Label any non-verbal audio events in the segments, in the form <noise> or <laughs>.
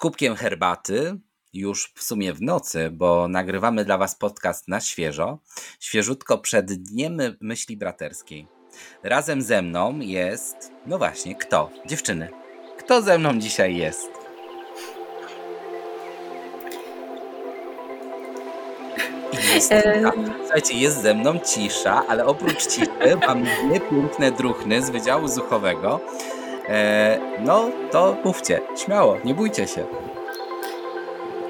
kubkiem herbaty, już w sumie w nocy, bo nagrywamy dla Was podcast na świeżo, świeżutko przed Dniem Myśli Braterskiej. Razem ze mną jest, no właśnie, kto? Dziewczyny. Kto ze mną dzisiaj jest? Jest, Słuchajcie, jest ze mną cisza, ale oprócz ciszy <laughs> mam dwie piękne druchny z Wydziału Zuchowego. E, no to mówcie, śmiało, nie bójcie się.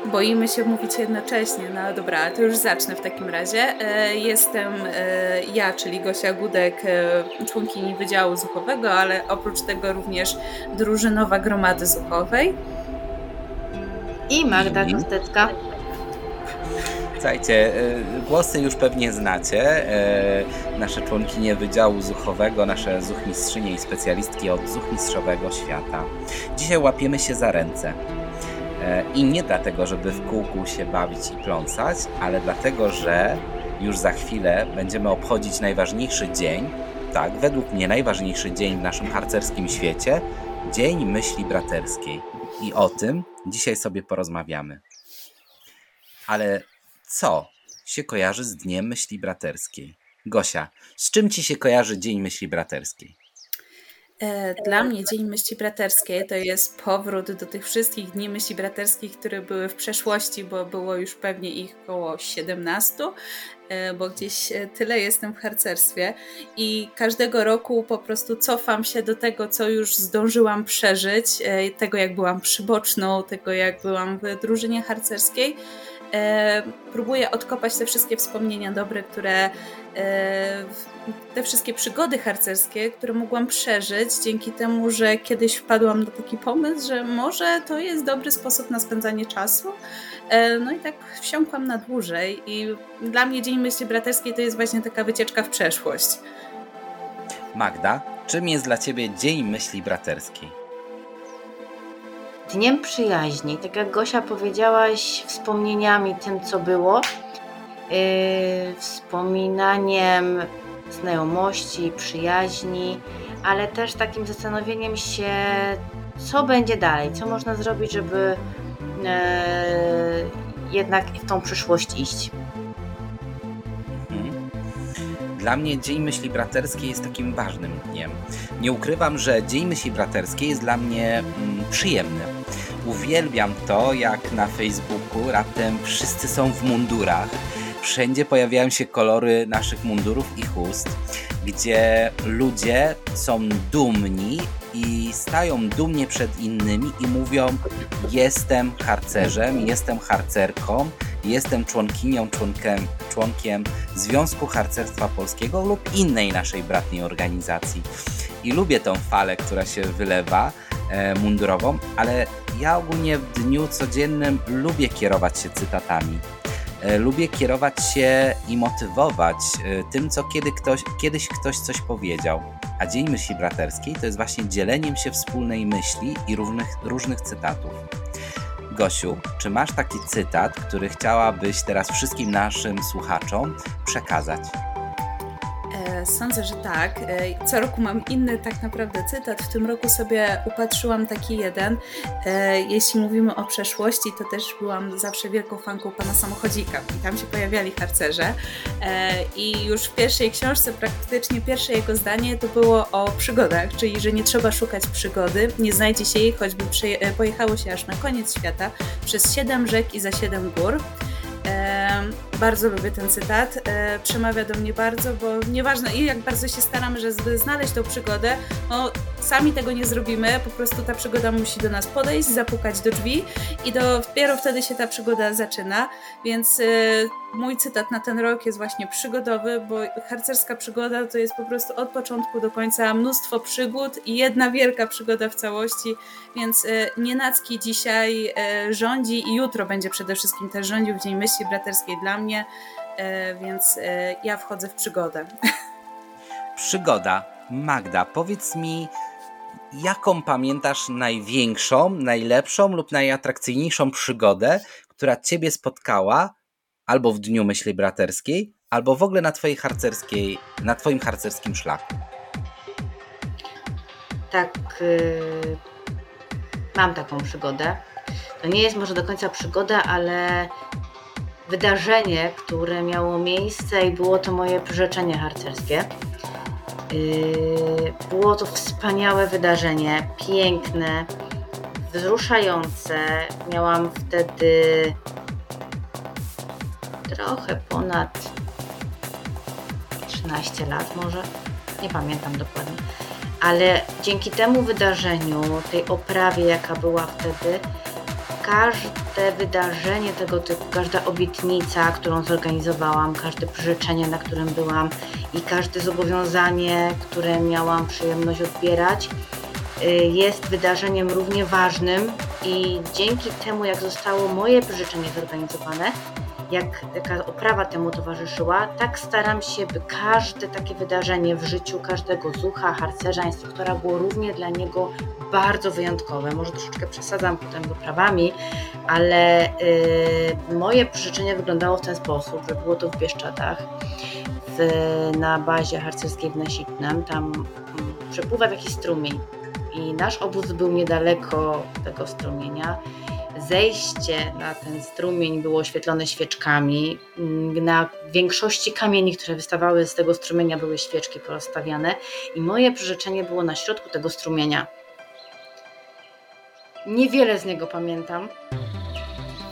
Boimy się mówić jednocześnie. No dobra, to już zacznę w takim razie. E, jestem e, ja, czyli Gosia Gudek, członkini Wydziału Zuchowego, ale oprócz tego również drużynowa Gromady Zuchowej. I Magda Kostecka. Słuchajcie, głosy już pewnie znacie. Nasze członkinie Wydziału Zuchowego, nasze zuchmistrzynie i specjalistki od zuchmistrzowego świata. Dzisiaj łapiemy się za ręce. E, I nie dlatego, żeby w kółku się bawić i pląsać, ale dlatego, że już za chwilę będziemy obchodzić najważniejszy dzień, tak, według mnie najważniejszy dzień w naszym harcerskim świecie, Dzień Myśli Braterskiej. I o tym dzisiaj sobie porozmawiamy. Ale co się kojarzy z Dniem Myśli Braterskiej? Gosia, z czym ci się kojarzy Dzień Myśli Braterskiej? E, dla mnie Dzień Myśli Braterskiej to jest powrót do tych wszystkich dni myśli braterskich, które były w przeszłości, bo było już pewnie ich około 17, e, bo gdzieś e, tyle jestem w harcerstwie i każdego roku po prostu cofam się do tego, co już zdążyłam przeżyć, tego jak byłam przyboczną, tego jak byłam w drużynie harcerskiej e, próbuję odkopać te wszystkie wspomnienia dobre, które e, te wszystkie przygody harcerskie, które mogłam przeżyć dzięki temu, że kiedyś wpadłam na taki pomysł, że może to jest dobry sposób na spędzanie czasu. E, no i tak wsiąkłam na dłużej i dla mnie Dzień Myśli Braterskiej to jest właśnie taka wycieczka w przeszłość. Magda, czym jest dla Ciebie Dzień Myśli Braterskiej? Dniem przyjaźni, tak jak Gosia powiedziałaś, wspomnieniami tym, co było, yy, wspominaniem znajomości, przyjaźni, ale też takim zastanowieniem się, co będzie dalej, co można zrobić, żeby yy, jednak w tą przyszłość iść. Dla mnie Dzień Myśli Braterskiej jest takim ważnym dniem. Nie ukrywam, że Dzień Myśli Braterskiej jest dla mnie mm, przyjemny Uwielbiam to, jak na Facebooku raptem wszyscy są w mundurach. Wszędzie pojawiają się kolory naszych mundurów i chust, gdzie ludzie są dumni i stają dumnie przed innymi i mówią: Jestem harcerzem, jestem harcerką, jestem członkinią, członkiem, członkiem Związku Harcerstwa Polskiego lub innej naszej bratniej organizacji. I lubię tą falę, która się wylewa e, mundurową, ale ja ogólnie w dniu codziennym lubię kierować się cytatami. E, lubię kierować się i motywować e, tym, co kiedy ktoś, kiedyś ktoś coś powiedział. A Dzień Myśli Braterskiej to jest właśnie dzieleniem się wspólnej myśli i różnych, różnych cytatów. Gosiu, czy masz taki cytat, który chciałabyś teraz wszystkim naszym słuchaczom przekazać? Sądzę, że tak. E, co roku mam inny tak naprawdę cytat. W tym roku sobie upatrzyłam taki jeden. E, jeśli mówimy o przeszłości, to też byłam zawsze wielką fanką pana samochodzika. I tam się pojawiali harcerze. E, I już w pierwszej książce praktycznie pierwsze jego zdanie to było o przygodach, czyli że nie trzeba szukać przygody, nie znajdzie się jej, choćby pojechało się aż na koniec świata przez siedem rzek i za siedem gór. Bardzo lubię ten cytat, e, przemawia do mnie bardzo, bo nieważne i jak bardzo się staramy, żeby znaleźć tą przygodę, no sami tego nie zrobimy, po prostu ta przygoda musi do nas podejść, zapukać do drzwi i dopiero wtedy się ta przygoda zaczyna, więc e, mój cytat na ten rok jest właśnie przygodowy, bo harcerska przygoda to jest po prostu od początku do końca mnóstwo przygód i jedna wielka przygoda w całości, więc e, Nienacki dzisiaj rządzi i jutro będzie przede wszystkim też rządził w Dzień Myśli Braterskiej dla mnie, mnie, e, więc e, ja wchodzę w przygodę. Przygoda. Magda, powiedz mi, jaką pamiętasz największą, najlepszą lub najatrakcyjniejszą przygodę, która Ciebie spotkała albo w Dniu Myśli Braterskiej, albo w ogóle na Twojej harcerskiej, na Twoim harcerskim szlaku? Tak, yy, mam taką przygodę. to nie jest może do końca przygoda, ale wydarzenie, które miało miejsce i było to moje przyrzeczenie harcerskie. Yy, było to wspaniałe wydarzenie, piękne, wzruszające. Miałam wtedy trochę ponad 13 lat może, nie pamiętam dokładnie. Ale dzięki temu wydarzeniu, tej oprawie, jaka była wtedy, każde wydarzenie tego typu, każda obietnica, którą zorganizowałam, każde przyrzeczenie, na którym byłam i każde zobowiązanie, które miałam przyjemność odbierać, y, jest wydarzeniem równie ważnym i dzięki temu, jak zostało moje przyrzeczenie zorganizowane, jak taka oprawa temu towarzyszyła, tak staram się, by każde takie wydarzenie w życiu każdego zucha, harcerza, instruktora było równie dla niego bardzo wyjątkowe. Może troszeczkę przesadzam potem z oprawami, ale yy, moje przyrzeczenie wyglądało w ten sposób, że było to w Bieszczadach, w, na bazie harcerskiej w Nasitnem. Tam mm, przepływa taki strumień i nasz obóz był niedaleko tego strumienia zejście na ten strumień było oświetlone świeczkami. Na większości kamieni, które wystawały z tego strumienia, były świeczki porozstawiane, i moje przyrzeczenie było na środku tego strumienia. Niewiele z niego pamiętam.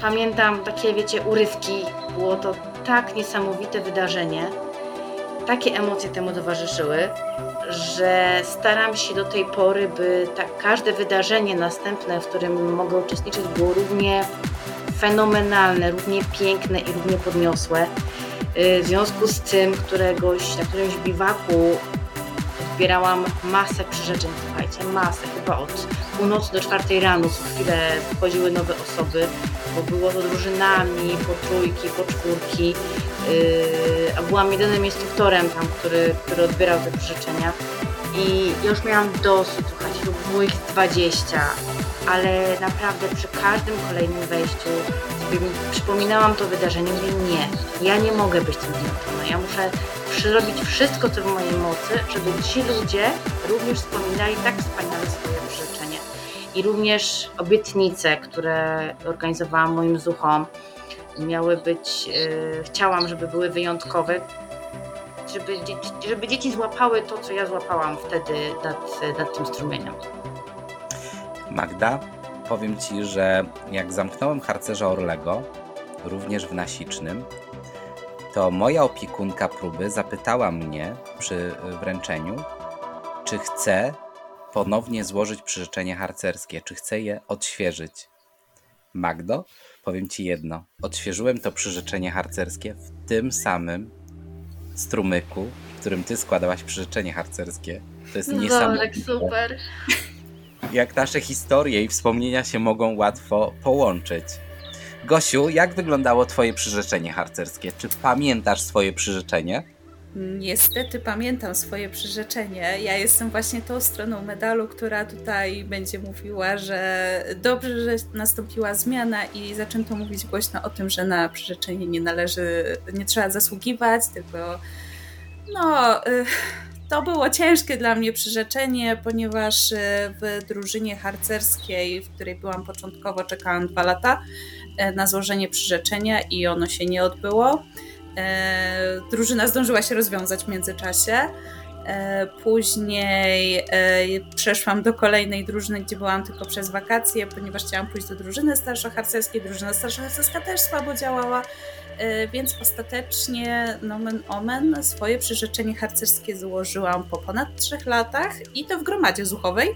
Pamiętam takie, wiecie, urywki. Było to tak niesamowite wydarzenie. Takie emocje temu towarzyszyły, że staram się do tej pory, by tak każde wydarzenie następne, w którym mogę uczestniczyć, było równie fenomenalne, równie piękne i równie podniosłe. Y, w związku z tym, któregoś, na którymś biwaku zbierałam masę przyrzeczeń, słuchajcie, masę, chyba od północy do czwartej rano co chwilę wchodziły nowe osoby, bo było to drużynami, po trójki, po czwórki, yy, a byłam jedynym instruktorem tam, który, który odbierał te przyrzeczenia i już miałam dosyć, słuchajcie, to było ich 20, ale naprawdę przy każdym kolejnym wejściu przypominałam to wydarzenie, mówię nie, ja nie mogę być tym zmęczona, ja muszę zrobić wszystko, co w mojej mocy, żeby ci ludzie również wspominali tak wspaniale swoje przyrzeczenie. I również obietnice, które organizowałam moim zuchom, miały być, yy, chciałam, żeby były wyjątkowe, żeby, żeby dzieci złapały to, co ja złapałam wtedy nad, nad tym strumieniem. Magda, powiem Ci, że jak zamknąłem harcerza Orlego, również w Nasicznym, to moja opiekunka próby zapytała mnie przy wręczeniu, czy chcę ponownie złożyć przyrzeczenie harcerskie, czy chcę je odświeżyć. Magdo, powiem Ci jedno, odświeżyłem to przyrzeczenie harcerskie w tym samym strumyku, w którym Ty składałaś przyrzeczenie harcerskie. To jest no niesamowite. super. Jak nasze historie i wspomnienia się mogą łatwo połączyć. Gosiu, jak wyglądało Twoje przyrzeczenie harcerskie? Czy pamiętasz swoje przyrzeczenie? Niestety pamiętam swoje przyrzeczenie. Ja jestem właśnie tą stroną medalu, która tutaj będzie mówiła, że dobrze, że nastąpiła zmiana i zaczęto mówić głośno o tym, że na przyrzeczenie nie należy, nie trzeba zasługiwać, tylko no. Y, to było ciężkie dla mnie przyrzeczenie, ponieważ y, w drużynie harcerskiej, w której byłam początkowo, czekałam dwa lata y, na złożenie przyrzeczenia i ono się nie odbyło. E, drużyna zdążyła się rozwiązać w międzyczasie. E, później e, przeszłam do kolejnej drużyny, gdzie byłam tylko przez wakacje, ponieważ chciałam pójść do drużyny starszoharcerskiej. Drużyna starszoharcerska też słabo działała, więc ostatecznie nomen omen swoje przyrzeczenie harcerskie złożyłam po ponad trzech latach i to w gromadzie zuchowej.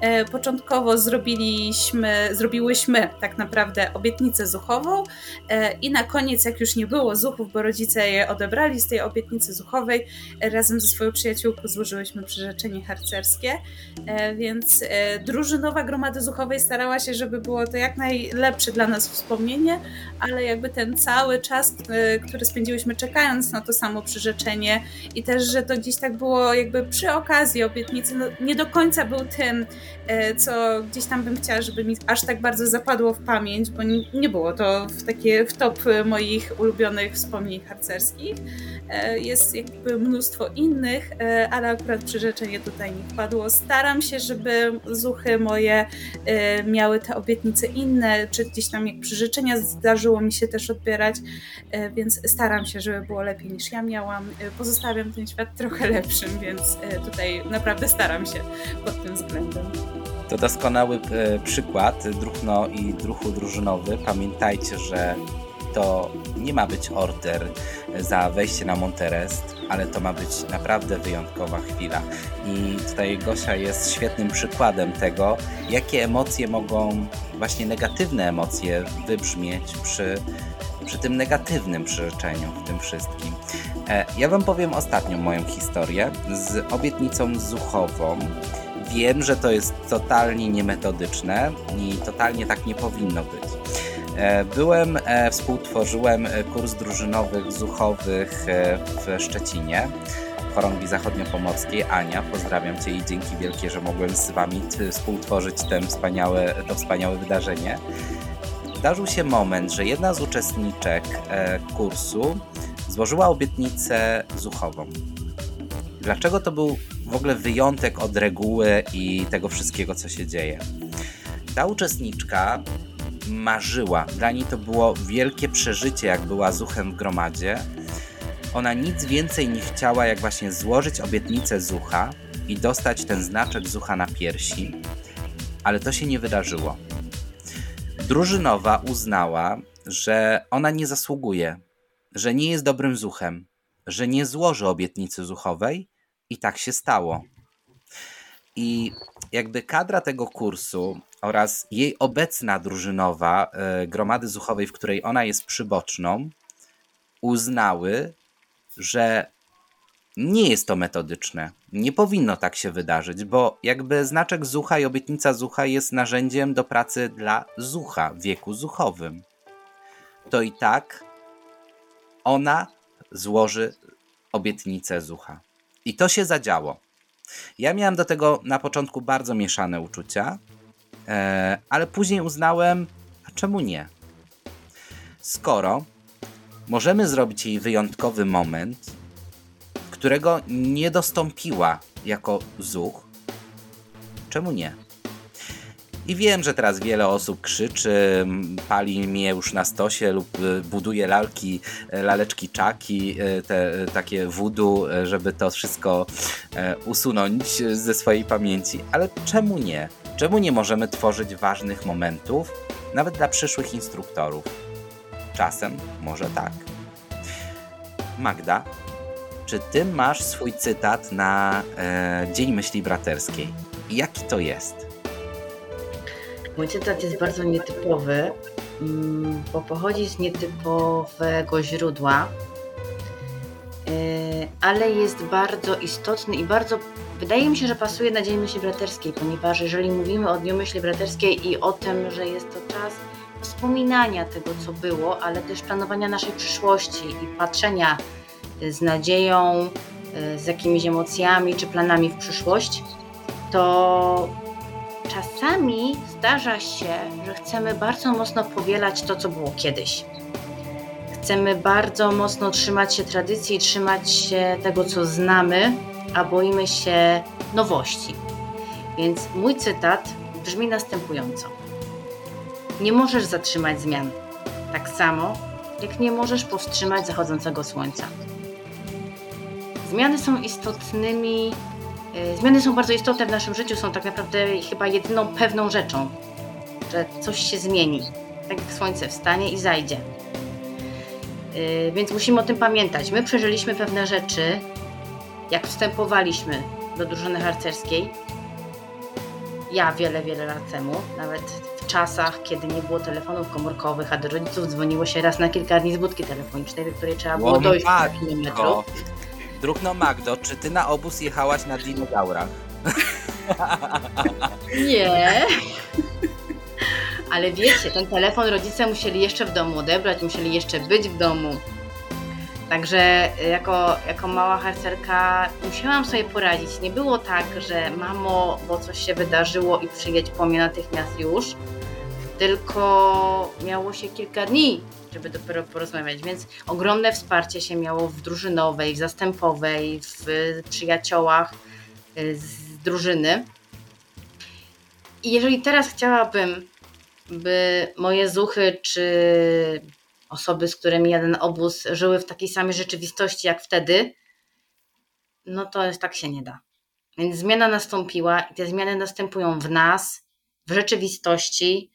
E, początkowo zrobiliśmy, zrobiłyśmy tak naprawdę obietnicę zuchową e, i na koniec, jak już nie było zuchów, bo rodzice je odebrali z tej obietnicy zuchowej, razem ze swoją przyjaciółką złożyłyśmy przyrzeczenie harcerskie, więc drużynowa gromady zuchowej starała się, żeby było to jak najlepsze dla nas wspomnienie, ale jakby ten cały czas, który spędziłyśmy czekając na to samo przyrzeczenie i też, że to gdzieś tak było jakby przy okazji obietnicy, no nie do końca był ten E, co gdzieś tam bym chciała, żeby mi aż tak bardzo zapadło w pamięć, bo nie było to w takie w top moich ulubionych wspomnień harcerskich. E, jest jakby mnóstwo innych, ale akurat przyrzeczenie tutaj nie wpadło. Staram się, żeby zuchy moje miały te obietnice inne, czy gdzieś tam jak przyrzeczenia zdarzyło mi się też odbierać, więc staram się, żeby było lepiej niż ja miałam. Pozostawiam ten świat trochę <laughs> lepszym, więc tutaj naprawdę staram się pod tym względem. To doskonały przykład, druhno i druhu drużynowy. Pamiętajcie, że to nie ma być order za wejście na Monterest, ale to ma być naprawdę wyjątkowa chwila. I tutaj Gosia jest świetnym przykładem tego, jakie emocje mogą, właśnie negatywne emocje, wybrzmieć przy, przy tym negatywnym przyrzeczeniu w tym wszystkim. E, ja Wam powiem ostatnią moją historię z obietnicą zuchową. Wiem, że to jest totalnie niemetodyczne i totalnie tak nie powinno być. E, byłem, e, współtworzyłem kurs drużynowych, zuchowych w Szczecinie, chorągwi zachodniopomorskiej. Ania, pozdrawiam Cię i dzięki wielkie, że mogłem z Wami współtworzyć ten wspaniałe, to wspaniałe wydarzenie. Zdarzył się moment, że jedna z uczestniczek kursu złożyła obietnicę zuchową. Dlaczego to był w ogóle wyjątek od reguły i tego wszystkiego, co się dzieje? Ta uczestniczka marzyła. Dla niej to było wielkie przeżycie, jak była Zuchem w gromadzie. Ona nic więcej nie chciała, jak właśnie złożyć obietnicę Zucha i dostać ten znaczek Zucha na piersi, ale to się nie wydarzyło. Drużynowa uznała, że ona nie zasługuje, że nie jest dobrym Zuchem, że nie złoży obietnicy Zuchowej i tak się stało. I jakby kadra tego kursu oraz jej obecna drużynowa e, gromady zuchowej, w której ona jest przyboczną, uznały, że nie jest to metodyczne. Nie powinno tak się wydarzyć, bo jakby znaczek zucha i obietnica zucha jest narzędziem do pracy dla zucha w wieku zuchowym. To i tak ona złoży obietnicę zucha. I to się zadziało. Ja miałem do tego na początku bardzo mieszane uczucia, e, ale później uznałem, a czemu nie? Skoro możemy zrobić jej wyjątkowy moment, którego nie dostąpiła jako zuch, czemu nie? I wiem, że teraz wiele osób krzyczy, pali mnie już na stosie lub y, buduje lalki, e, laleczki czaki, e, te takie wudu, żeby to wszystko usunąć ze swojej pamięci. Ale czemu nie? Czemu nie możemy tworzyć ważnych momentów, nawet dla przyszłych instruktorów? Czasem może tak. Magda, czy ty masz swój cytat na e, Dzień Myśli Braterskiej? Jaki to jest? Mój cytat jest bardzo nietypowy, mm, bo pochodzi z nietypowego źródła, y, ale jest bardzo istotny i bardzo, wydaje mi się, że pasuje na Dzień Myśli Braterskiej, ponieważ jeżeli mówimy o Dniu Myśli Braterskiej i o tym, że jest to czas wspominania tego, co było, ale też planowania naszej przyszłości i patrzenia z nadzieją, y, z jakimiś emocjami czy planami w przyszłość, to czasami zdarza się, że chcemy bardzo mocno powielać to, co było kiedyś. Chcemy bardzo mocno trzymać się tradycji, trzymać się tego, co znamy, a boimy się nowości. Więc mój cytat brzmi następująco: Nie możesz zatrzymać zmian, tak samo jak nie możesz powstrzymać zachodzącego słońca. Zmiany są istotnymi E, zmiany są bardzo istotne w naszym życiu, są tak naprawdę chyba jedyną pewną rzeczą, że coś się zmieni, tak jak słońce wstanie i zajdzie. E, więc musimy o tym pamiętać. My przeżyliśmy pewne rzeczy, jak wstępowaliśmy do drużyny harcerskiej. Ja wiele, wiele lat temu, nawet w czasach, kiedy nie było telefonów komórkowych, a do rodziców dzwoniło się raz na kilka dni z budki telefonicznej, do której trzeba było dojść kilka kilometrów. Druhno Magdo, czy ty na obóz jechałaś na dinozaurach? Nie. Ale wiecie, ten telefon rodzice musieli jeszcze w domu odebrać, musieli jeszcze być w domu. Także jako, jako mała harcerka musiałam sobie poradzić. Nie było tak, że mamo, bo coś się wydarzyło i przyjedź po mnie natychmiast już. Tylko miało się kilka dni, żeby dopiero porozmawiać, więc ogromne wsparcie się miało w drużynowej, w zastępowej, w przyjaciołach y, z drużyny. I jeżeli teraz chciałabym, by moje zuchy czy osoby, z którymi jeden obóz żyły w takiej samej rzeczywistości jak wtedy, no to tak się nie da. Więc zmiana nastąpiła i te zmiany następują w nas, w rzeczywistości,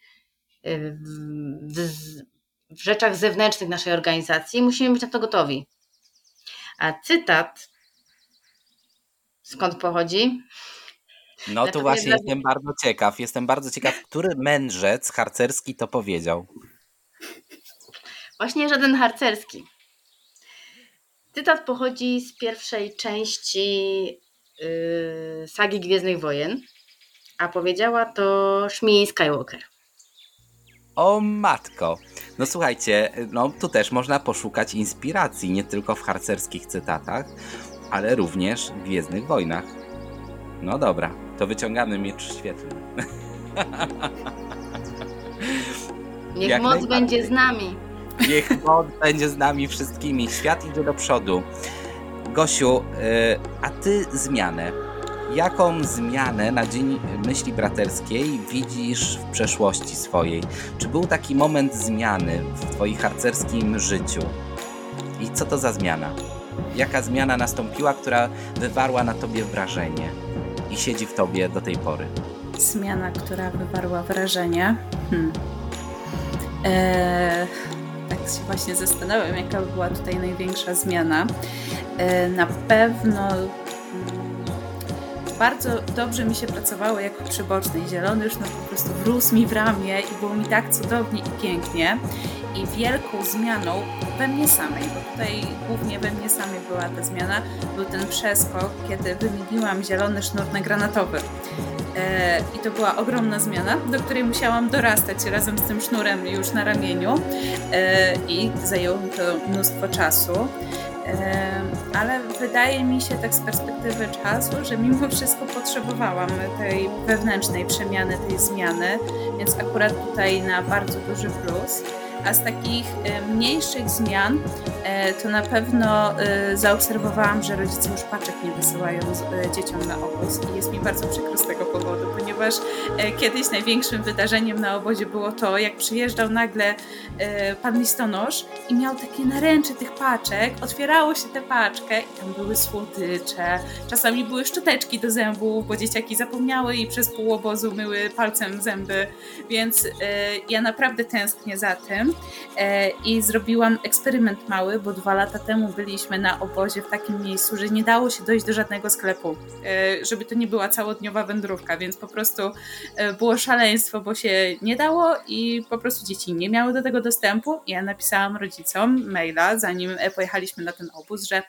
w, rzeczach zewnętrznych naszej organizacji musimy być na to gotowi. A cytat skąd pochodzi? No to właśnie dla... jestem bardzo ciekaw. Jestem bardzo ciekaw, który mędrzec harcerski to powiedział. Właśnie żaden harcerski. Cytat pochodzi z pierwszej części yy, sagi Gwiezdnych Wojen, a powiedziała to Shmi Skywalker. O matko. No słuchajcie, no tu też można poszukać inspiracji nie tylko w harcerskich cytatach, ale również w Gwiezdnych Wojnach. No dobra, to wyciągamy miecz świetlny. <laughs> Niech Jak moc będzie z nami. Niech moc <laughs> będzie z nami wszystkimi. Świat idzie do przodu. Gosiu, yy, a ty zmianę. Jaką zmianę na Dzień Myśli Braterskiej widzisz w przeszłości swojej? Czy był taki moment zmiany w twoim harcerskim życiu? I co to za zmiana? Jaka zmiana nastąpiła, która wywarła na tobie wrażenie i siedzi w tobie do tej pory? Zmiana, która wywarła wrażenie. Hmm. Eee, tak się właśnie zastanawiam, jaka była tutaj największa zmiana. Eee, na pewno bardzo dobrze mi się pracowało jako przybocznej. Zielony już no po prostu wrósł mi w ramię i było mi tak cudownie i pięknie. I wielką zmianą we mnie samej, bo tutaj głównie we mnie samej była ta zmiana, był ten przeskok, kiedy wymieniłam zielony sznur na granatowy. E, I to była ogromna zmiana, do której musiałam dorastać razem z tym sznurem już na ramieniu e, i zajęło mi to mnóstwo czasu ale wydaje mi się tak z perspektywy czasu, że mimo wszystko potrzebowałam tej wewnętrznej przemiany, tej zmiany, więc akurat tutaj na bardzo duży plus. A z takich e, mniejszych zmian e, to na pewno e, zaobserwowałam, że rodzice już paczek nie wysyłają dzieciom na obóz i jest mi bardzo przykro z tego powodu, ponieważ kiedyś największym wydarzeniem na obozie było to, jak przyjeżdżał nagle pan listonosz i miał takie naręcze tych paczek, otwierało się tę paczkę i tam były słodycze, czasami były szczoteczki do zębów, bo dzieciaki zapomniały i przez pół obozu myły palcem zęby, więc ja naprawdę tęsknię za tym. E, i zrobiłam eksperyment mały, bo dwa lata temu byliśmy na obozie w takim miejscu, że nie dało się dojść do żadnego sklepu, e, żeby to nie była całodniowa wędrówka, więc po prostu e, było szaleństwo, bo się nie dało i po prostu dzieci nie miały do tego dostępu. Ja napisałam rodzicom maila, zanim pojechaliśmy na ten obóz, że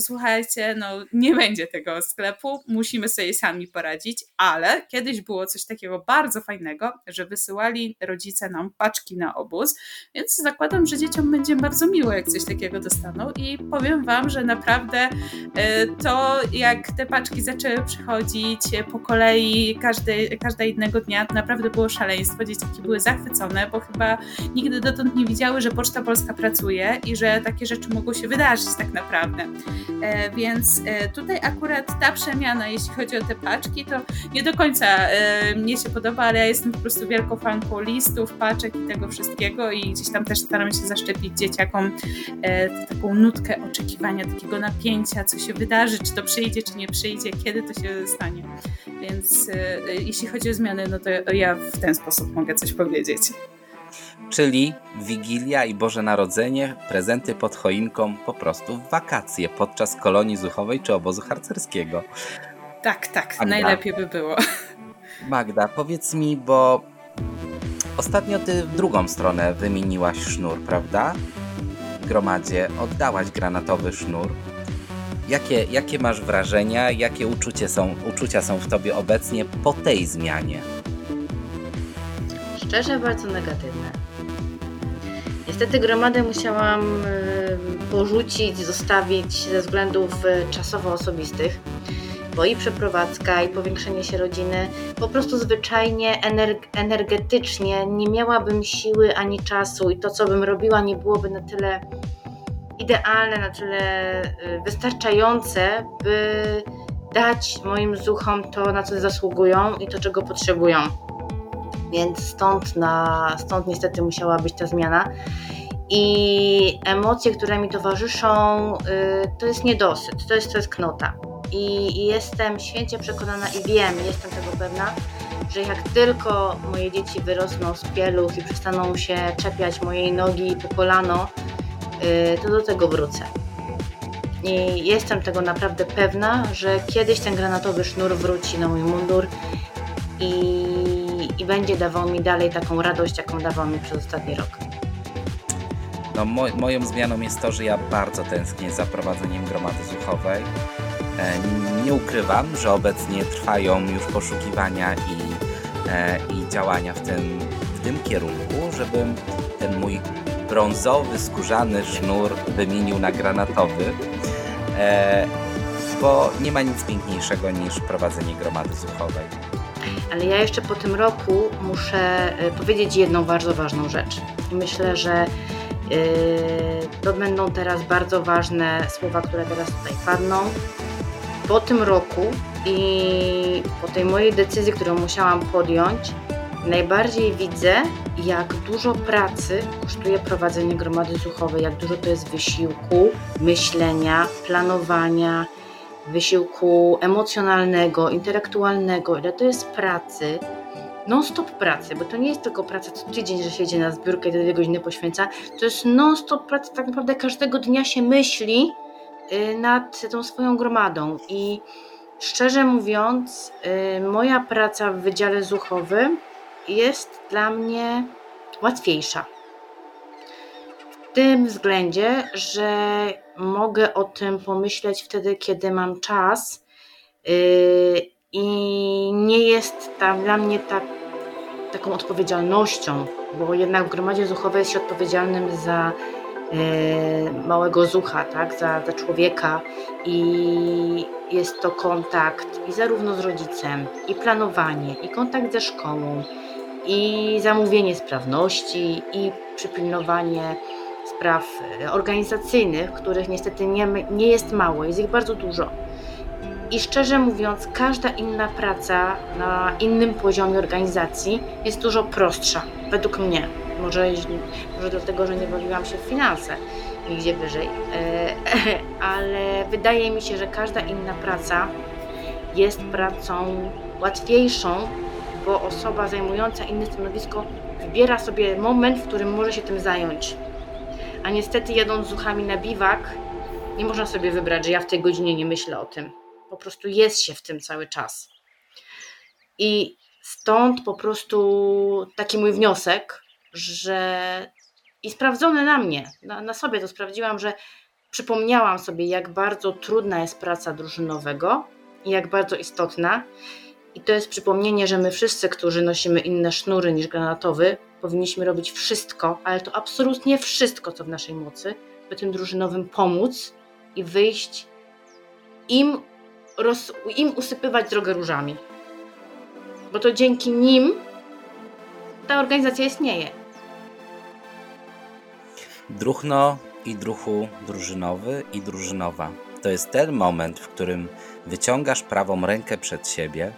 słuchajcie, no nie będzie tego sklepu, musimy sobie sami poradzić, ale kiedyś było coś takiego bardzo fajnego, że wysyłali rodzice nam paczki na obóz, więc zakładam, że dzieciom będzie bardzo miło, jak coś takiego dostaną i powiem Wam, że naprawdę e, to, jak te paczki zaczęły przychodzić po kolei każdy, każda jednego dnia, to naprawdę było szaleństwo. Dzieciaki były zachwycone, bo chyba nigdy dotąd nie widziały, że Poczta Polska pracuje i że takie rzeczy mogą się wydarzyć tak naprawdę. E, więc e, tutaj akurat ta przemiana, jeśli chodzi o te paczki, to nie do końca e, mnie się podoba, ale ja jestem po prostu wielką fanką listów, paczek i tego wszystkiego i gdzieś tam też staram się zaszczepić dzieciakom taką nutkę oczekiwania, takiego napięcia, co się wydarzy, czy to przyjdzie, czy nie przyjdzie, kiedy to się stanie. Więc jeśli chodzi o zmiany, no to ja w ten sposób mogę coś powiedzieć czyli Wigilia i Boże Narodzenie, prezenty pod choinką, po prostu w wakacje podczas kolonii zuchowej czy obozu harcerskiego. Tak, tak, Magda, najlepiej by było. Magda, powiedz mi, bo ostatnio ty w drugą stronę wymieniłaś sznur, prawda? W gromadzie oddałaś granatowy sznur. Jakie, jakie masz wrażenia, jakie uczucie są, uczucia są w tobie obecnie po tej zmianie? Szczerze bardzo negatywne. Niestety gromadę musiałam porzucić, zostawić ze względów e, czasowo-osobistych. bo i przeprowadzka, i powiększenie się rodziny, po prostu zwyczajnie energetycznie nie miałabym siły ani czasu i to, co bym robiła, nie byłoby na tyle idealne, na tyle y, wystarczające, by dać moim zuchom to, na co zasługują i to, czego potrzebują. Więc stąd, na, stąd niestety musiała być ta zmiana. I emocje, które mi towarzyszą, y, to jest niedosyt, to jest, to jest knota. I, I jestem święcie przekonana i wiem, jestem tego pewna, że jak tylko moje dzieci wyrosną z pieluch i przestaną się czepiać mojej nogi po kolano, y, to do tego wrócę. I jestem tego naprawdę pewna, że kiedyś ten granatowy sznur wróci na mój mundur i, i będzie dawał mi dalej taką radość, jaką dawał mi przez ostatni rok. No, mo moją zmianą jest to, że ja bardzo tęsknię za prowadzeniem gromady zuchowej. E, nie ukrywam, że obecnie trwają już poszukiwania i, e, i działania w tym, w tym kierunku, żebym ten mój brązowy, skórzany sznur wymienił na granatowy, e, bo nie ma nic piękniejszego niż prowadzenie gromady zuchowej. Ale ja jeszcze po tym roku muszę powiedzieć jedną bardzo ważną rzecz. Myślę, że to będą teraz bardzo ważne słowa, które teraz tutaj padną po tym roku i po tej mojej decyzji, którą musiałam podjąć, najbardziej widzę, jak dużo pracy kosztuje prowadzenie gromady zuchowej, jak dużo to jest wysiłku, myślenia, planowania, wysiłku emocjonalnego, intelektualnego, ile to jest pracy, non-stop pracy, bo to nie jest tylko praca co tydzień, że siedzi na zbiórkę i te dwie godziny poświęca, to jest non-stop praca, tak naprawdę każdego dnia się myśli, Y, nad tą swoją gromadą i szczerze mówiąc, y, moja praca w Wydziale Zuchowym jest dla mnie łatwiejsza. W tym względzie, że mogę o tym pomyśleć wtedy, kiedy mam czas. Y, i nie jest tam dla mnie tak, taką odpowiedzialnością, bo jednak w gromadzie zuchowej jest się odpowiedzialnym za E, małego zucha, tak, za, za człowieka. I jest to kontakt i zarówno z rodzicem, i planowanie, i kontakt ze szkołą, i zamówienie sprawności, i przypilnowanie spraw organizacyjnych, których niestety nie, nie jest mało, jest ich bardzo dużo. I szczerze mówiąc, każda inna praca na innym poziomie organizacji jest dużo prostsza, według mnie. Może, może dlatego, że nie bawiłam się w finanse nigdzie wyżej, e, <laughs> ale wydaje mi się, że każda inna praca jest pracą łatwiejszą, bo osoba zajmująca inne stanowisko wybiera sobie moment, w którym może się tym zająć. A niestety jadąc z uchami na biwak, nie można sobie wybrać, że ja w tej godzinie nie myślę o tym. Po prostu jest się w tym cały czas. I stąd po prostu taki mój wniosek, że i sprawdzone na mnie, na, na sobie to sprawdziłam, że przypomniałam sobie, jak bardzo trudna jest praca drużynowego i jak bardzo istotna. I to jest przypomnienie, że my wszyscy, którzy nosimy inne sznury niż granatowy, powinniśmy robić wszystko, ale to absolutnie wszystko, co w naszej mocy, by tym drużynowym pomóc i wyjść im, roz, im usypywać drogę różami. Bo to dzięki nim ta organizacja istnieje. Druchno i druchu drużynowy i drużynowa. To jest ten moment, w którym wyciągasz prawą rękę przed siebie,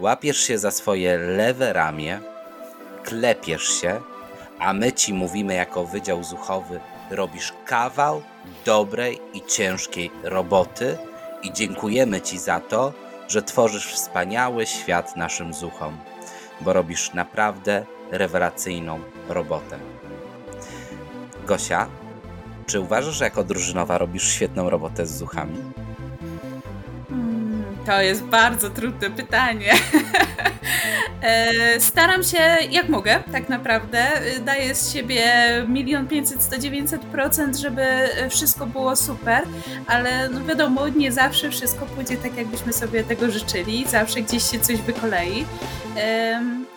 łapiesz się za swoje lewe ramię, klepiesz się, a my ci mówimy jako Wydział Zuchowy, robisz kawał dobrej i ciężkiej roboty i dziękujemy ci za to, że tworzysz wspaniały świat naszym zuchom, bo robisz naprawdę rewelacyjną robotę. Gosia, czy uważasz, że jako drużynowa robisz świetną robotę z zuchami? To jest bardzo trudne pytanie. <laughs> E, staram się jak mogę, tak naprawdę. Daję z siebie milion pięćset, sto dziewięćset procent, żeby wszystko było super, ale no wiadomo, nie zawsze wszystko pójdzie tak, jakbyśmy sobie tego życzyli. Zawsze gdzieś się coś wykolei.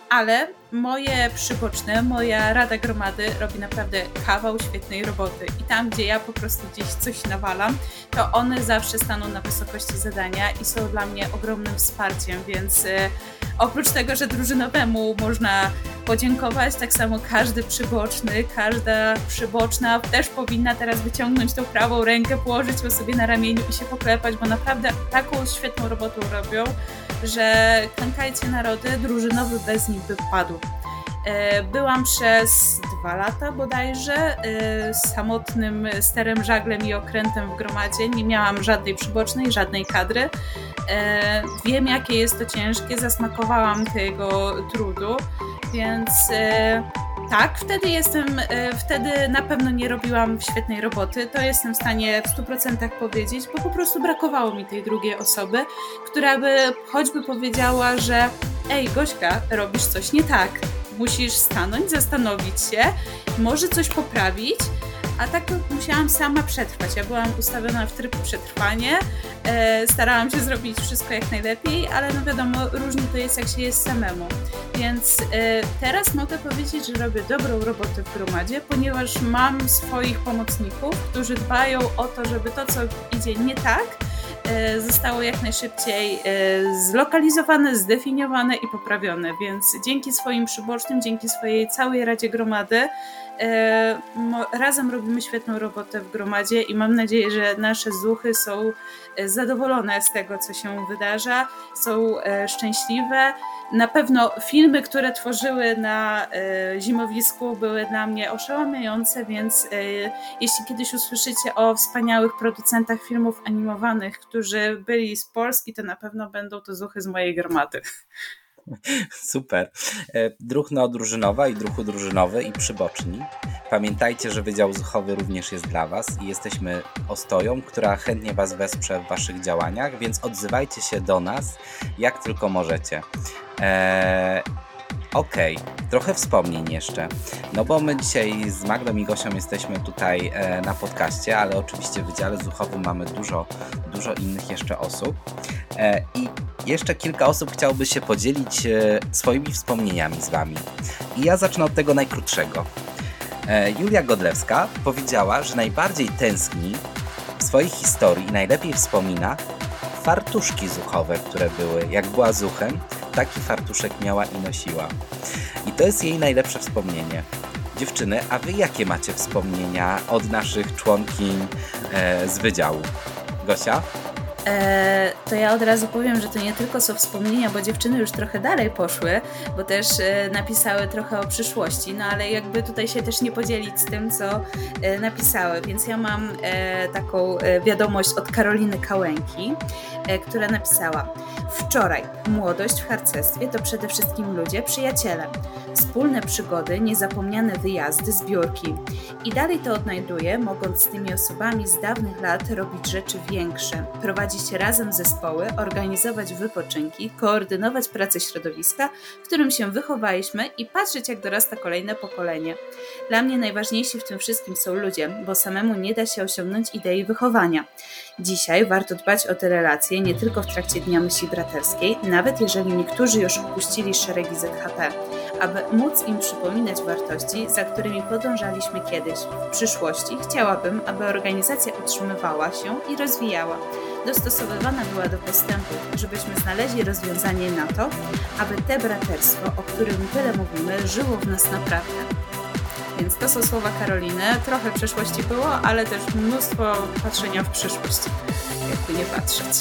Ale moje przyboczne, moja Rada Gromady robi naprawdę kawał świetnej roboty i tam, gdzie ja po prostu gdzieś coś nawalam, to one zawsze staną na wysokości zadania i są dla mnie ogromnym wsparciem, więc e, oprócz tego, że drużynowemu można podziękować, tak samo każdy przyboczny, każda przyboczna też powinna teraz wyciągnąć tą prawą rękę, położyć ją sobie na ramieniu i się poklepać, bo naprawdę taką świetną robotę robią, że klękajcie narody, drużynowy bez nich by padł. E, byłam przez dwa lata bodajże e, samotnym sterem, żaglem i okrętem w gromadzie. Nie miałam żadnej przybocznej, żadnej kadry. E, wiem, jakie jest to ciężkie, zasmakowałam tego trudu, więc tak, wtedy jestem, wtedy na pewno nie robiłam świetnej roboty. To jestem w stanie w 100% powiedzieć, bo po prostu brakowało mi tej drugiej osoby, która by choćby powiedziała, że ej, Gośka, robisz coś nie tak musisz stanąć, zastanowić się, może coś poprawić, a tak musiałam sama przetrwać. Ja byłam ustawiona w tryb przetrwanie, e, starałam się zrobić wszystko jak najlepiej, ale no wiadomo, różnie to jest jak się jest samemu. Więc e, teraz mogę powiedzieć, że robię dobrą robotę w gromadzie, ponieważ mam swoich pomocników, którzy dbają o to, żeby to, co idzie nie tak, zostało jak najszybciej e, zlokalizowane, zdefiniowane i poprawione. Więc dzięki swoim przybocznym, dzięki swojej całej Radzie Gromady, e, razem robimy świetną robotę w gromadzie i mam nadzieję, że nasze zuchy są zadowolone z tego, co się wydarza, są szczęśliwe na pewno filmy, które tworzyły na e, zimowisku, były dla mnie oszałamiające, więc e, jeśli kiedyś usłyszycie o wspaniałych producentach filmów animowanych, którzy byli z Polski, to na pewno będą to zuchy z mojej gromady. <laughs> Super. E, Druhno drużynowa i druhu drużynowy i przyboczni. Pamiętajcie, że Wydział Zuchowy również jest dla Was i jesteśmy ostoją, która chętnie Was wesprze w Waszych działaniach, więc odzywajcie się do nas jak tylko możecie. Eee, Okej, okay. trochę wspomnień jeszcze. No bo my dzisiaj z Magdą i Gosią jesteśmy tutaj e, na podcaście, ale oczywiście w Wydziale Zuchowym mamy dużo, dużo innych jeszcze osób. E, I jeszcze kilka osób chciałoby się podzielić e, swoimi wspomnieniami z Wami. I ja zacznę od tego najkrótszego. E, Julia Godlewska powiedziała, że najbardziej tęskni w swojej historii i najlepiej wspomina fartuszki zuchowe, które były. Jak była zuchem, taki fartuszek miała i nosiła. I to jest jej najlepsze wspomnienie. Dziewczyny, a wy jakie macie wspomnienia od naszych członkiń e, z wydziału? Gosia? E, to ja od razu powiem, że to nie tylko są wspomnienia, bo dziewczyny już trochę dalej poszły, bo też e, napisały trochę o przyszłości, no ale jakby tutaj się też nie podzielić z tym, co e, napisały. Więc ja mam taką wiadomość od Karoliny Kałęki, która napisała: Wczoraj młodość w harcerstwie to przede wszystkim ludzie, przyjaciele, wspólne przygody, niezapomniane wyjazdy, zbiórki. I dalej to odnajduję, mogąc z tymi osobami z dawnych lat robić rzeczy większe, prowadzić razem zespoły, organizować wypoczynki, koordynować pracę środowiska, w którym się wychowaliśmy i patrzeć, jak dorasta kolejne pokolenie. Dla mnie najważniejsi w tym wszystkim są ludzie, bo samemu nie da się osiągnąć idei wychowania. Dzisiaj warto dbać o te relacje nie tylko w trakcie Dnia Myśli Braterskiej, nawet jeżeli niektórzy już opuścili szeregi ZHP, aby móc im przypominać wartości, za którymi podążaliśmy kiedyś. W przyszłości chciałabym, aby organizacja utrzymywała się i rozwijała, dostosowywana była do postępu, żebyśmy znaleźli rozwiązanie na to, aby te braterstwo, o którym tyle mówimy, żyło w nas naprawdę. Więc to są słowa Karoliny. Trochę przeszłości było, ale też mnóstwo patrzenia w przyszłość, jakby nie patrzeć.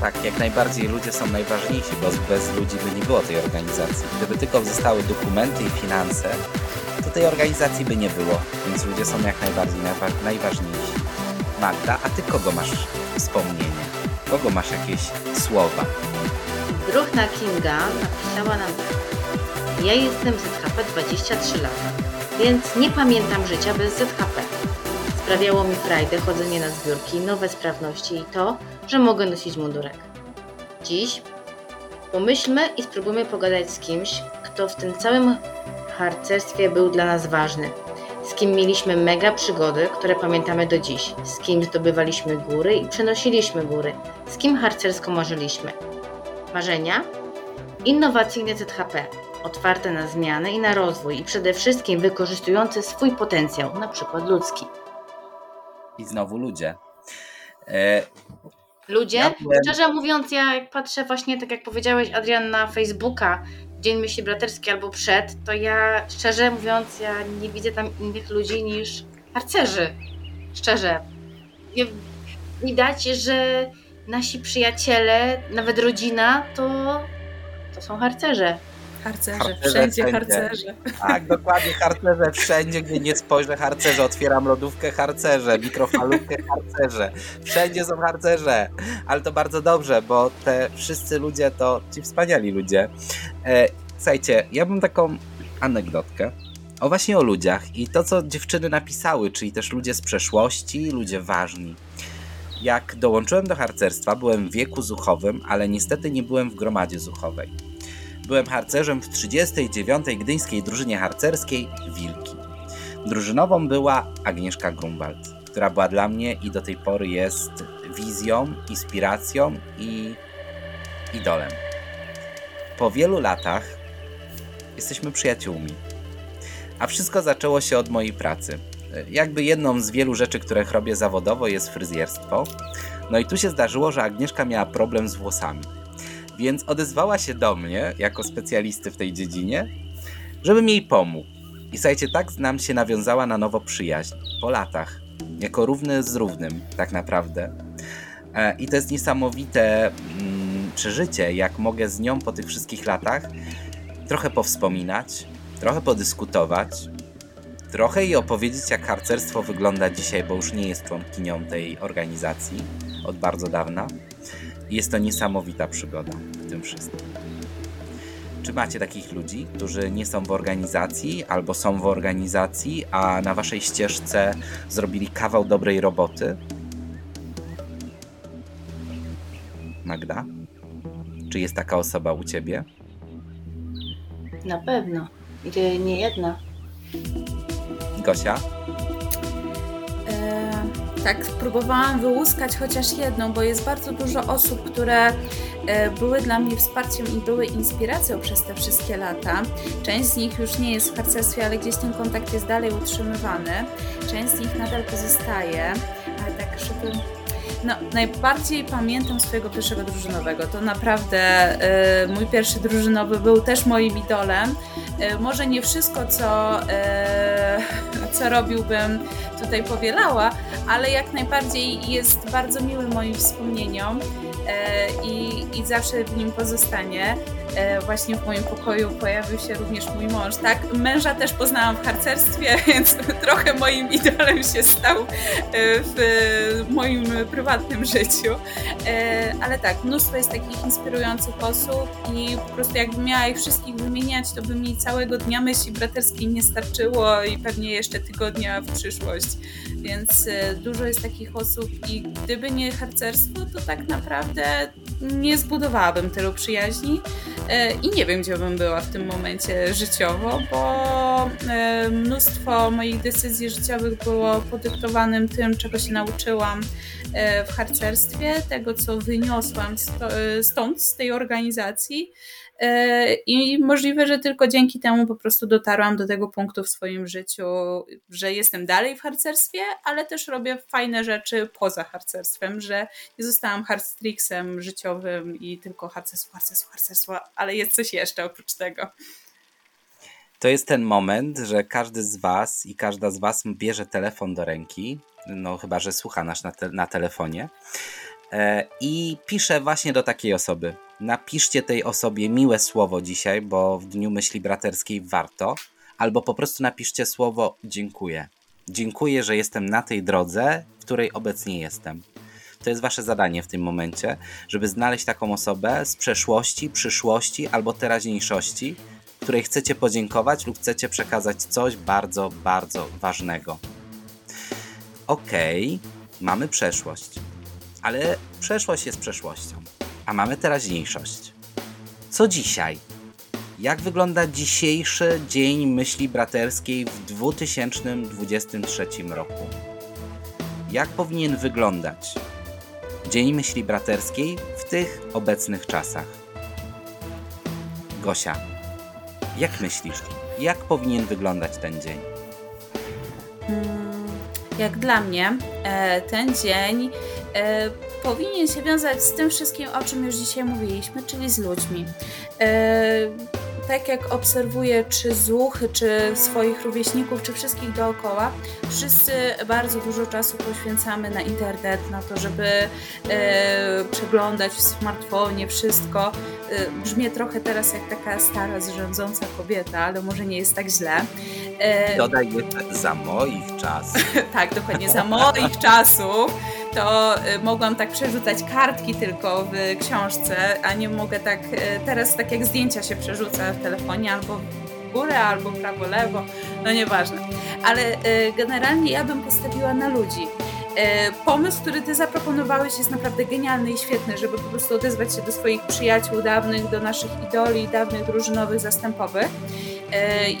Tak, jak najbardziej ludzie są najważniejsi, bo bez ludzi by nie było tej organizacji. Gdyby tylko zostały dokumenty i finanse, to tej organizacji by nie było, więc ludzie są jak najbardziej najwa- najważniejsi. Magda, a ty kogo masz wspomnienie? Kogo masz jakieś słowa? Druhna Kinga napisała nam tak. Ja jestem z ZHP 23 lata, więc nie pamiętam życia bez ZHP. Sprawiało mi frajdę chodzenie na zbiórki, nowe sprawności i to, że mogę nosić mundurek. Dziś pomyślmy i spróbujmy pogadać z kimś, kto w tym całym harcerstwie był dla nas ważny. Z kim mieliśmy mega przygody, które pamiętamy do dziś. Z kim zdobywaliśmy góry i przenosiliśmy góry. Z kim harcersko marzyliśmy. Marzenia? Innowacyjne ZHP. Otwarte na zmiany i na rozwój i przede wszystkim wykorzystujące swój potencjał, na przykład ludzki. I znowu ludzie. E, Ludzie, Ja byłem- szczerze mówiąc, ja jak patrzę właśnie, tak jak powiedziałeś Adrian, na Facebooka, Dzień Myśli Braterskiej albo przed, to ja szczerze mówiąc, ja nie widzę tam innych ludzi niż harcerzy. Szczerze. Nie, widać, że nasi przyjaciele, nawet rodzina, to, to są harcerze. Harcerze, Harcerze wszędzie wszędzie. harcerze. tak, dokładnie, harcerze <laughs> wszędzie, gdzie nie spojrzę, harcerze. Otwieram lodówkę, harcerze, mikrofalówkę, harcerze. Wszędzie są harcerze. Ale to bardzo dobrze, bo te wszyscy ludzie to ci wspaniali ludzie. E, słuchajcie, ja mam taką anegdotkę. O właśnie o ludziach i to, co dziewczyny napisały, czyli też ludzie z przeszłości, ludzie ważni. Jak dołączyłem do harcerstwa, byłem w wieku zuchowym, ale niestety nie byłem w gromadzie zuchowej. Byłem harcerzem w 39. Gdyńskiej Drużynie Harcerskiej Wilki. Drużynową była Agnieszka Grunwald, która była dla mnie i do tej pory jest wizją, inspiracją i idolem. Po wielu latach jesteśmy przyjaciółmi. A wszystko zaczęło się od mojej pracy. Jakby jedną z wielu rzeczy, które robię zawodowo jest fryzjerstwo. No i tu się zdarzyło, że Agnieszka miała problem z włosami. Więc odezwała się do mnie, jako specjalisty w tej dziedzinie, żebym jej pomógł. I słuchajcie, tak nam się nawiązała na nowo przyjaźń. Po latach. Jako równy z równym, tak naprawdę. E, I to jest niesamowite mm, przeżycie, jak mogę z nią po tych wszystkich latach trochę powspominać, trochę podyskutować, trochę jej opowiedzieć, jak harcerstwo wygląda dzisiaj, bo już nie jest członkinią tej organizacji od bardzo dawna. Jest to niesamowita przygoda w tym wszystkim. Czy macie takich ludzi, którzy nie są w organizacji albo są w organizacji, a na waszej ścieżce zrobili kawał dobrej roboty? Magda? Czy jest taka osoba u ciebie? Na pewno. I to nie jedna. Gosia? E, tak, próbowałam wyłuskać chociaż jedną, bo jest bardzo dużo osób, które e, były dla mnie wsparciem i były inspiracją przez te wszystkie lata. Część z nich już nie jest w harcerstwie, ale gdzieś ten kontakt jest dalej utrzymywany. Część z nich nadal pozostaje, ale tak, żeby no, najbardziej pamiętam swojego pierwszego drużynowego. To naprawdę e, mój pierwszy drużynowy był też moim idolem. E, może nie wszystko, co, e, co robiłbym tutaj powielała, ale jak najbardziej jest bardzo miły moim wspomnieniom e, i, i zawsze w nim pozostanie. E, właśnie w moim pokoju pojawił się również mój mąż, tak? Męża też poznałam w harcerstwie, <laughs> więc trochę moim idolem się stał e, w moim prywatnym życiu. E, Ale tak, mnóstwo jest takich inspirujących osób i po prostu jakbym miała ich wszystkich wymieniać, to by mi całego dnia myśli braterskiej nie starczyło i pewnie jeszcze tygodnia w przyszłość. Więc dużo jest takich osób i gdyby nie harcerstwo, to tak naprawdę nie zbudowałabym tylu przyjaźni i nie wiem, gdzie bym była w tym momencie życiowo, bo e, mnóstwo moich decyzji życiowych było podyktowanym tym, czego się nauczyłam e, w harcerstwie, tego, co wyniosłam e, stąd, z tej organizacji. I możliwe, że tylko dzięki temu po prostu dotarłam do tego punktu w swoim życiu, że jestem dalej w harcerstwie, ale też robię fajne rzeczy poza harcerstwem, że nie zostałam harstrixem życiowym i tylko harcerstwo, harcerstwo, harcerstwo, ale jest coś jeszcze oprócz tego. To jest ten moment, że każdy z Was i każda z Was bierze telefon do ręki, no chyba, że słucha nas na, te, na telefonie, e, i pisze właśnie do takiej osoby. Napiszcie tej osobie miłe słowo dzisiaj, bo w Dniu Myśli Braterskiej warto, albo po prostu napiszcie słowo dziękuję. Dziękuję, że jestem na tej drodze, w której obecnie jestem. To jest Wasze zadanie w tym momencie, żeby znaleźć taką osobę z przeszłości, przyszłości albo teraźniejszości, której chcecie podziękować lub chcecie przekazać coś bardzo, bardzo ważnego. Okej, mamy przeszłość, ale przeszłość jest przeszłością, a mamy teraźniejszość. Co dzisiaj? Jak wygląda dzisiejszy dzień myśli braterskiej w 2023 roku? Jak powinien wyglądać dzień myśli braterskiej w tych obecnych czasach? Gosia, Jak myślisz, jak powinien wyglądać ten dzień? Mm, jak dla mnie, e, ten dzień e, powinien się wiązać z tym wszystkim, o czym już dzisiaj mówiliśmy, czyli z ludźmi. E, tak jak obserwuję czy zuchy, czy swoich rówieśników, czy wszystkich dookoła, wszyscy bardzo dużo czasu poświęcamy na internet, na to, żeby e, przeglądać w smartfonie wszystko. E, brzmię trochę teraz jak taka stara, zrządząca kobieta, ale może nie jest tak źle. Dodaj jeszcze za moich czasów. <laughs> tak, dokładnie, za moich czasów to y, mogłam tak przerzucać kartki tylko w książce, a nie mogę tak, y, teraz tak jak zdjęcia się przerzuca w telefonie albo w górę, albo prawo, lewo, no nieważne. Ale y, generalnie ja bym postawiła na ludzi. Pomysł, który ty zaproponowałeś jest naprawdę genialny i świetny, żeby po prostu odezwać się do swoich przyjaciół dawnych, do naszych idoli, dawnych drużynowych, zastępowych.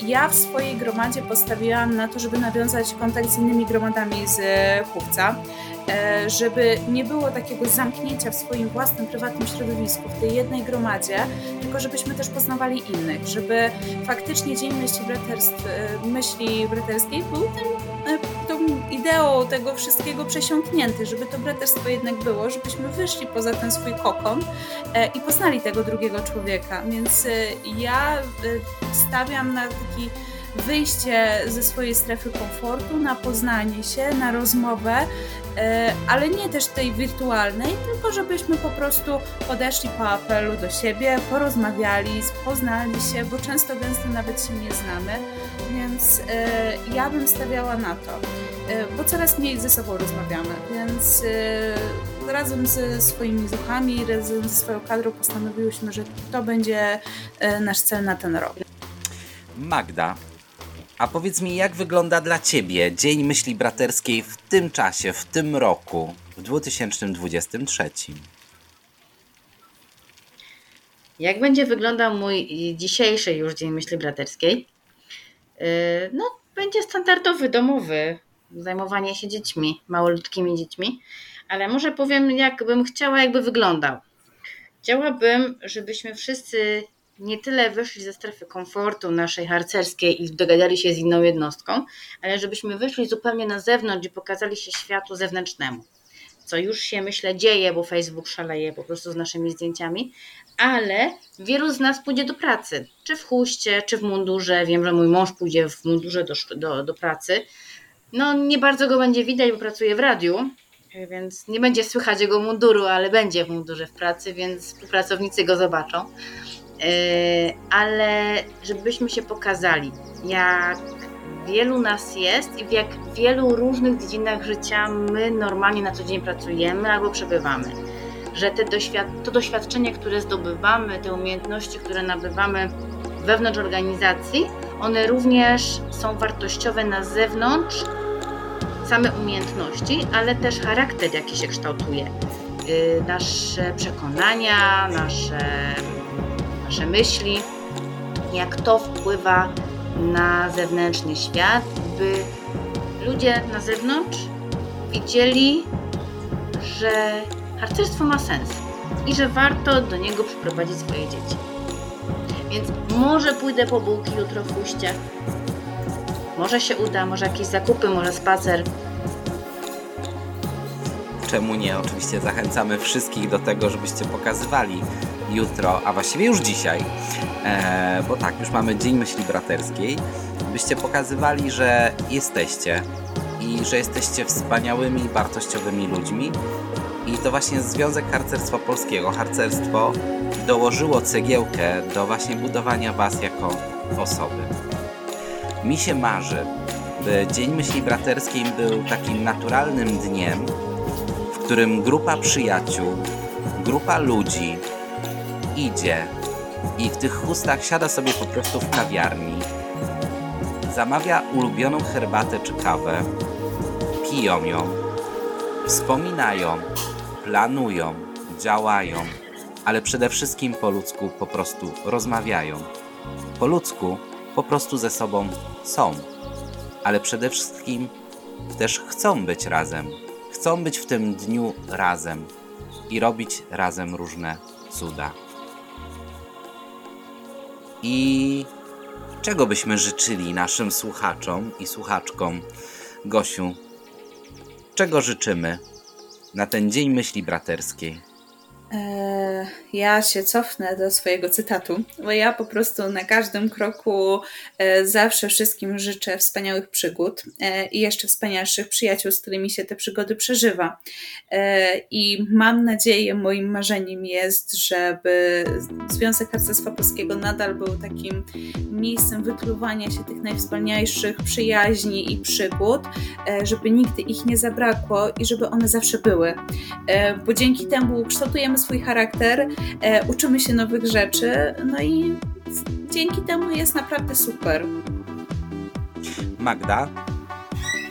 Ja w swojej gromadzie postawiłam na to, żeby nawiązać kontakt z innymi gromadami z E, żeby nie było takiego zamknięcia w swoim własnym, prywatnym środowisku, w tej jednej gromadzie, tylko żebyśmy też poznawali innych, żeby faktycznie Dzień Myśli, Braterstw, e, myśli Braterskiej był tym, e, tą ideą tego wszystkiego przesiąknięty, żeby to braterstwo jednak było, żebyśmy wyszli poza ten swój kokon i poznali tego drugiego człowieka. Więc ja stawiam na taki wyjście ze swojej strefy komfortu, na poznanie się, na rozmowę, e, ale nie też tej wirtualnej, tylko żebyśmy po prostu podeszli po apelu do siebie, porozmawiali, poznali się, bo często gęsto nawet się nie znamy, więc e, ja bym stawiała na to, e, bo coraz mniej ze sobą rozmawiamy, więc razem ze swoimi zuchami, razem ze swoją kadrą postanowiłyśmy, że to będzie nasz cel na ten rok. Magda, a powiedz mi, jak wygląda dla Ciebie Dzień Myśli Braterskiej w tym czasie, w tym roku, w 2023? Jak będzie wyglądał mój dzisiejszy już Dzień Myśli Braterskiej? Yy, no, będzie standardowy, domowy, zajmowanie się dziećmi, malutkimi dziećmi, ale może powiem, jakbym chciała, jakby wyglądał. Chciałabym, żebyśmy wszyscy nie tyle wyszli ze strefy komfortu naszej harcerskiej i dogadali się z inną jednostką, ale żebyśmy wyszli zupełnie na zewnątrz i pokazali się światu zewnętrznemu. Co już się myślę dzieje, bo Facebook szaleje po prostu z naszymi zdjęciami, ale wielu z nas pójdzie do pracy, czy w chuście, czy w mundurze. Wiem, że mój mąż pójdzie w mundurze do, do, do pracy. No, nie bardzo go będzie widać, bo pracuje w radiu, więc nie będzie słychać jego munduru, ale będzie w mundurze w pracy, więc współpracownicy go zobaczą. Yy, ale żebyśmy się pokazali, jak wielu nas jest i w jak wielu różnych dziedzinach życia my normalnie na co dzień pracujemy albo przebywamy. Że te doświad- to doświadczenie, które zdobywamy, te umiejętności, które nabywamy wewnątrz organizacji, one również są wartościowe na zewnątrz, same umiejętności, ale też charakter, jaki się kształtuje. Yy, nasze przekonania, nasze nasze myśli, jak to wpływa na zewnętrzny świat, by ludzie na zewnątrz widzieli, że harcerstwo ma sens i że warto do niego przyprowadzić swoje dzieci. Więc może pójdę po bułki jutro w huście, może się uda, może jakieś zakupy, może spacer. Czemu nie? Oczywiście zachęcamy wszystkich do tego, żebyście pokazywali jutro, a właściwie już dzisiaj, e, bo tak, już mamy Dzień Myśli Braterskiej, byście pokazywali, że jesteście i że jesteście wspaniałymi, wartościowymi ludźmi. I to właśnie Związek Harcerstwa Polskiego, harcerstwo dołożyło cegiełkę do właśnie budowania Was jako osoby. Mi się marzy, by Dzień Myśli Braterskiej był takim naturalnym dniem, w którym grupa przyjaciół, grupa ludzi, idzie. I w tych chustach siada sobie po prostu w kawiarni, zamawia ulubioną herbatę czy kawę, piją ją, wspominają, planują, działają, ale przede wszystkim po ludzku po prostu rozmawiają. Po ludzku po prostu ze sobą są, ale przede wszystkim też chcą być razem. Chcą być w tym dniu razem. I robić razem różne cuda. I czego byśmy życzyli naszym słuchaczom i słuchaczkom? Gosiu, czego życzymy na ten Dzień Myśli Braterskiej? E, ja się cofnę do swojego cytatu, bo ja po prostu na każdym kroku e, zawsze wszystkim życzę wspaniałych przygód e, i jeszcze wspanialszych przyjaciół, z którymi się te przygody przeżywa. I mam nadzieję, moim marzeniem jest, żeby Związek Harcerstwa Polskiego nadal był takim miejscem wypluwania się tych najwspanialszych przyjaźni i przygód, żeby nigdy ich nie zabrakło i żeby one zawsze były. Bo dzięki temu kształtujemy swój charakter, e, uczymy się nowych rzeczy, no i dzięki temu jest naprawdę super. Magda,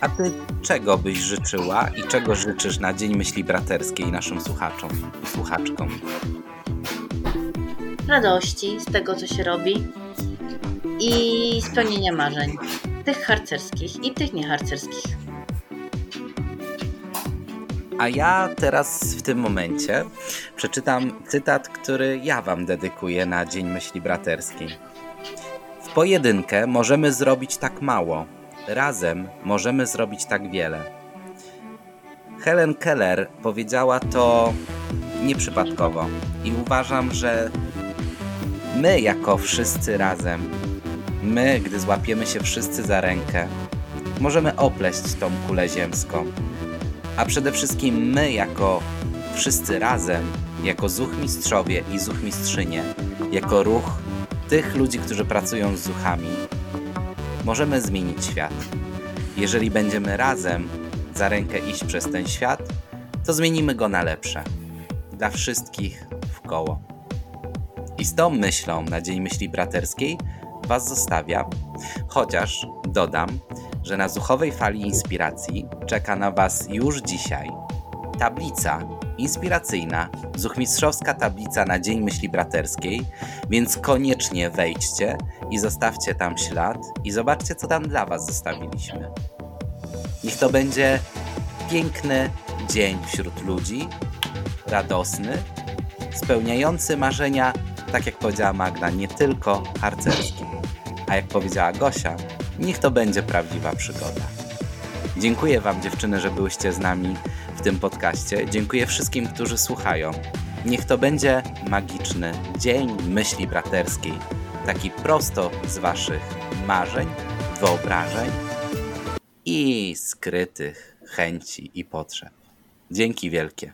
a ty czego byś życzyła i czego życzysz na Dzień Myśli Braterskiej naszym słuchaczom i słuchaczkom? Radości z tego, co się robi i spełnienia marzeń. Tych harcerskich i tych nieharcerskich. A ja teraz w tym momencie przeczytam cytat, który ja Wam dedykuję na Dzień Myśli Braterskiej. W pojedynkę możemy zrobić tak mało, razem możemy zrobić tak wiele. Helen Keller powiedziała to nieprzypadkowo i uważam, że my jako wszyscy razem, my, gdy złapiemy się wszyscy za rękę, możemy opleść tą kulę ziemską a przede wszystkim my jako wszyscy razem, jako zuchmistrzowie i zuchmistrzynie, jako ruch tych ludzi, którzy pracują z zuchami, możemy zmienić świat. Jeżeli będziemy razem za rękę iść przez ten świat, to zmienimy go na lepsze. Dla wszystkich w koło. I z tą myślą na Dzień Myśli Braterskiej Was zostawiam, chociaż dodam, że na zuchowej fali inspiracji czeka na Was już dzisiaj tablica inspiracyjna, zuchmistrzowska tablica na Dzień Myśli Braterskiej, więc koniecznie wejdźcie i zostawcie tam ślad i zobaczcie, co tam dla Was zostawiliśmy. Niech to będzie piękny dzień wśród ludzi, radosny, spełniający marzenia, tak jak powiedziała Magda, nie tylko harcerskie. A jak powiedziała Gosia, niech to będzie prawdziwa przygoda. Dziękuję Wam, dziewczyny, że byłyście z nami w tym podcaście. Dziękuję wszystkim, którzy słuchają. Niech to będzie magiczny dzień myśli braterskiej, taki prosto z Waszych marzeń, wyobrażeń i skrytych chęci i potrzeb. Dzięki wielkie.